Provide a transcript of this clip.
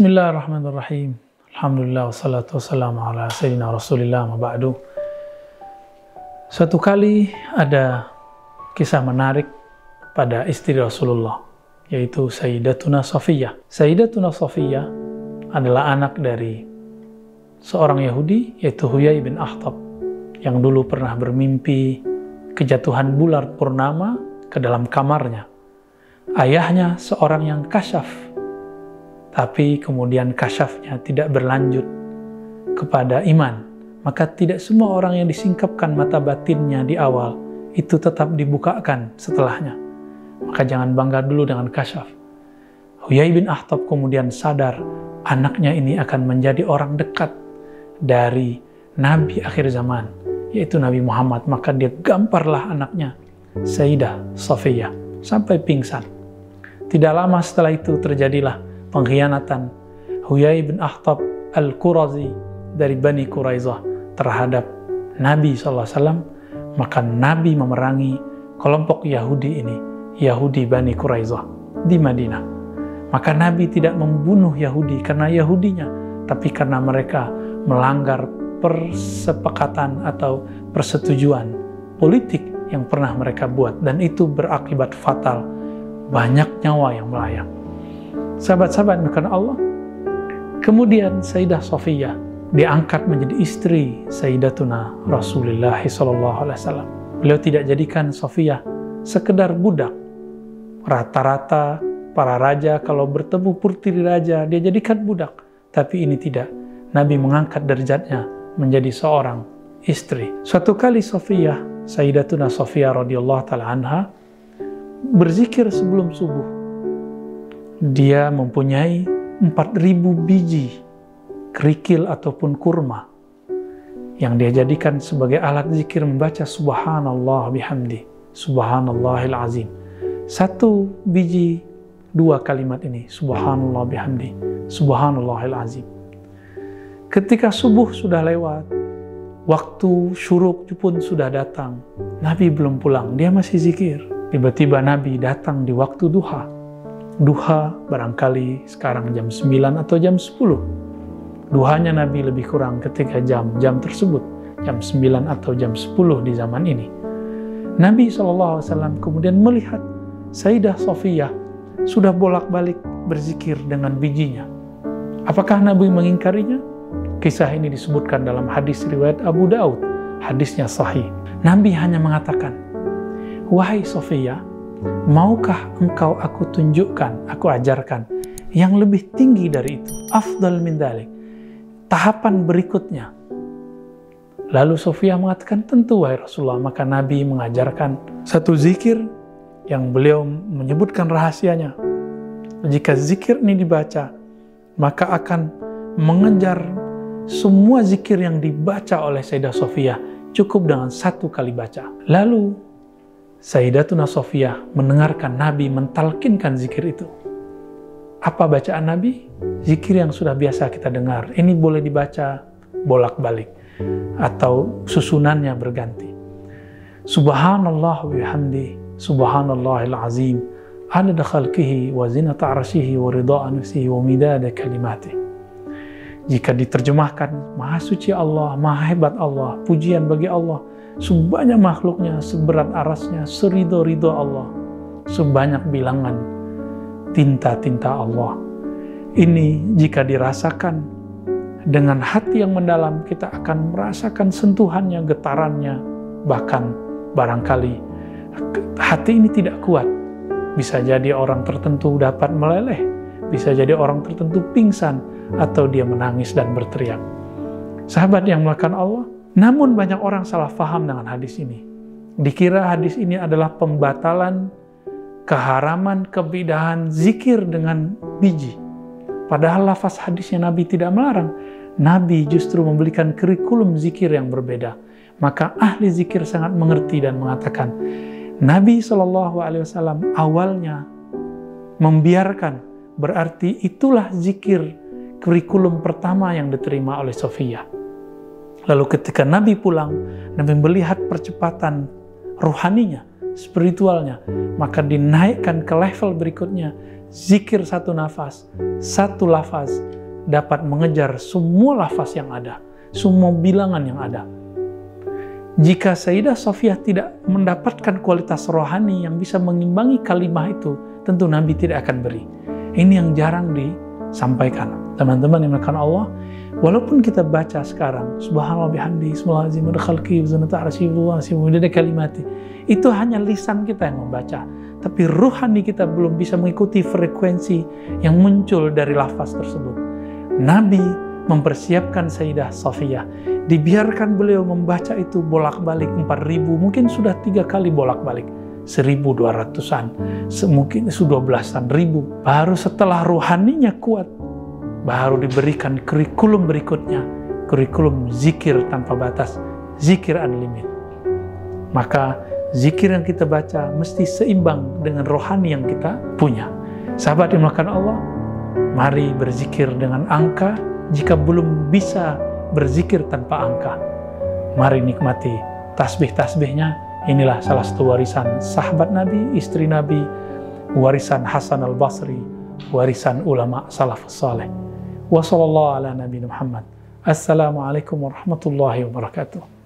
Bismillahirrahmanirrahim. Alhamdulillah wassalatu wassalamu ala sayyidina Rasulillah ma ba'du. Suatu kali ada kisah menarik pada istri Rasulullah yaitu Sayyidatuna Safiyah. Sayyidatuna Safiyah adalah anak dari seorang Yahudi yaitu Huyai bin Akhtab yang dulu pernah bermimpi kejatuhan bulan purnama ke dalam kamarnya. Ayahnya seorang yang kasyaf tapi kemudian kasyafnya tidak berlanjut kepada iman, maka tidak semua orang yang disingkapkan mata batinnya di awal itu tetap dibukakan setelahnya. Maka jangan bangga dulu dengan kasyaf. Huyai bin Akhtab kemudian sadar anaknya ini akan menjadi orang dekat dari Nabi akhir zaman, yaitu Nabi Muhammad. Maka dia gamparlah anaknya, Sayyidah Safiyah, sampai pingsan. Tidak lama setelah itu terjadilah pengkhianatan. Huyai bin Akhtab Al-Qurazi dari Bani Quraizah terhadap Nabi SAW, maka Nabi memerangi kelompok Yahudi ini, Yahudi Bani Quraizah di Madinah. Maka Nabi tidak membunuh Yahudi karena Yahudinya, tapi karena mereka melanggar persepakatan atau persetujuan politik yang pernah mereka buat dan itu berakibat fatal. Banyak nyawa yang melayang sahabat-sahabat bukan Allah. Kemudian Sayyidah Sofiyah diangkat menjadi istri Sayyidatuna Rasulullah SAW. Beliau tidak jadikan Sofiyah sekedar budak. Rata-rata para raja kalau bertemu putri raja, dia jadikan budak. Tapi ini tidak. Nabi mengangkat derajatnya menjadi seorang istri. Suatu kali Sofiyah, Sayyidatuna Sofiyah radhiyallahu taala anha berzikir sebelum subuh dia mempunyai 4000 biji kerikil ataupun kurma yang dia jadikan sebagai alat zikir membaca subhanallah bihamdi subhanallahil azim. Satu biji dua kalimat ini subhanallah bihamdi subhanallahil azim. Ketika subuh sudah lewat waktu syuruk pun sudah datang Nabi belum pulang dia masih zikir. Tiba-tiba Nabi datang di waktu duha duha barangkali sekarang jam 9 atau jam 10. Duhanya Nabi lebih kurang ketika jam-jam tersebut, jam 9 atau jam 10 di zaman ini. Nabi SAW kemudian melihat Sayyidah Sofiyah sudah bolak-balik berzikir dengan bijinya. Apakah Nabi mengingkarinya? Kisah ini disebutkan dalam hadis riwayat Abu Daud. Hadisnya sahih. Nabi hanya mengatakan, Wahai Sofiyah, Maukah engkau aku tunjukkan, aku ajarkan yang lebih tinggi dari itu? Afdal min dalik. Tahapan berikutnya. Lalu Sofia mengatakan, tentu wahai Rasulullah. Maka Nabi mengajarkan satu zikir yang beliau menyebutkan rahasianya. Jika zikir ini dibaca, maka akan mengejar semua zikir yang dibaca oleh Sayyidah Sofia cukup dengan satu kali baca. Lalu Sayyidatuna Sofia mendengarkan Nabi mentalkinkan zikir itu. Apa bacaan Nabi? Zikir yang sudah biasa kita dengar. Ini boleh dibaca bolak-balik atau susunannya berganti. Subhanallah bihamdi, subhanallahil azim, adada khalqihi wa zinata arsyihi wa ridha nafsihi wa midada kalimati. Jika diterjemahkan, Maha Suci Allah, Maha Hebat Allah, pujian bagi Allah, sebanyak makhluknya, seberat arasnya, serido-rido Allah, sebanyak bilangan tinta-tinta Allah. Ini jika dirasakan dengan hati yang mendalam, kita akan merasakan sentuhannya, getarannya, bahkan barangkali hati ini tidak kuat. Bisa jadi orang tertentu dapat meleleh, bisa jadi orang tertentu pingsan, atau dia menangis dan berteriak. Sahabat yang melakukan Allah, namun banyak orang salah faham dengan hadis ini. Dikira hadis ini adalah pembatalan keharaman kebidahan zikir dengan biji. Padahal lafaz hadisnya Nabi tidak melarang. Nabi justru memberikan kurikulum zikir yang berbeda. Maka ahli zikir sangat mengerti dan mengatakan, Nabi Shallallahu Alaihi Wasallam awalnya membiarkan berarti itulah zikir kurikulum pertama yang diterima oleh Sofia. Lalu ketika Nabi pulang, Nabi melihat percepatan rohaninya, spiritualnya, maka dinaikkan ke level berikutnya zikir satu nafas, satu lafaz dapat mengejar semua lafaz yang ada, semua bilangan yang ada. Jika Sayyidah Sofiyah tidak mendapatkan kualitas rohani yang bisa mengimbangi kalimah itu, tentu Nabi tidak akan beri. Ini yang jarang disampaikan. Teman-teman yang melakukan Allah, walaupun kita baca sekarang, Subhanallah bihamdi, Bismillahirrahmanirrahim, khalqi, zinata arsyihi, kalimati, itu hanya lisan kita yang membaca. Tapi ruhani kita belum bisa mengikuti frekuensi yang muncul dari lafaz tersebut. Nabi mempersiapkan Sayyidah Safiyah. Dibiarkan beliau membaca itu bolak-balik 4000, mungkin sudah tiga kali bolak-balik. 1200-an, mungkin sudah belasan ribu. Baru setelah ruhaninya kuat, baru diberikan kurikulum berikutnya, kurikulum zikir tanpa batas, zikir unlimited. Maka zikir yang kita baca mesti seimbang dengan rohani yang kita punya. Sahabat yang melakukan Allah, mari berzikir dengan angka jika belum bisa berzikir tanpa angka. Mari nikmati tasbih-tasbihnya. Inilah salah satu warisan sahabat Nabi, istri Nabi, warisan Hasan al-Basri, warisan ulama salafus saleh. Wassalamualaikum warahmatullahi wabarakatuh.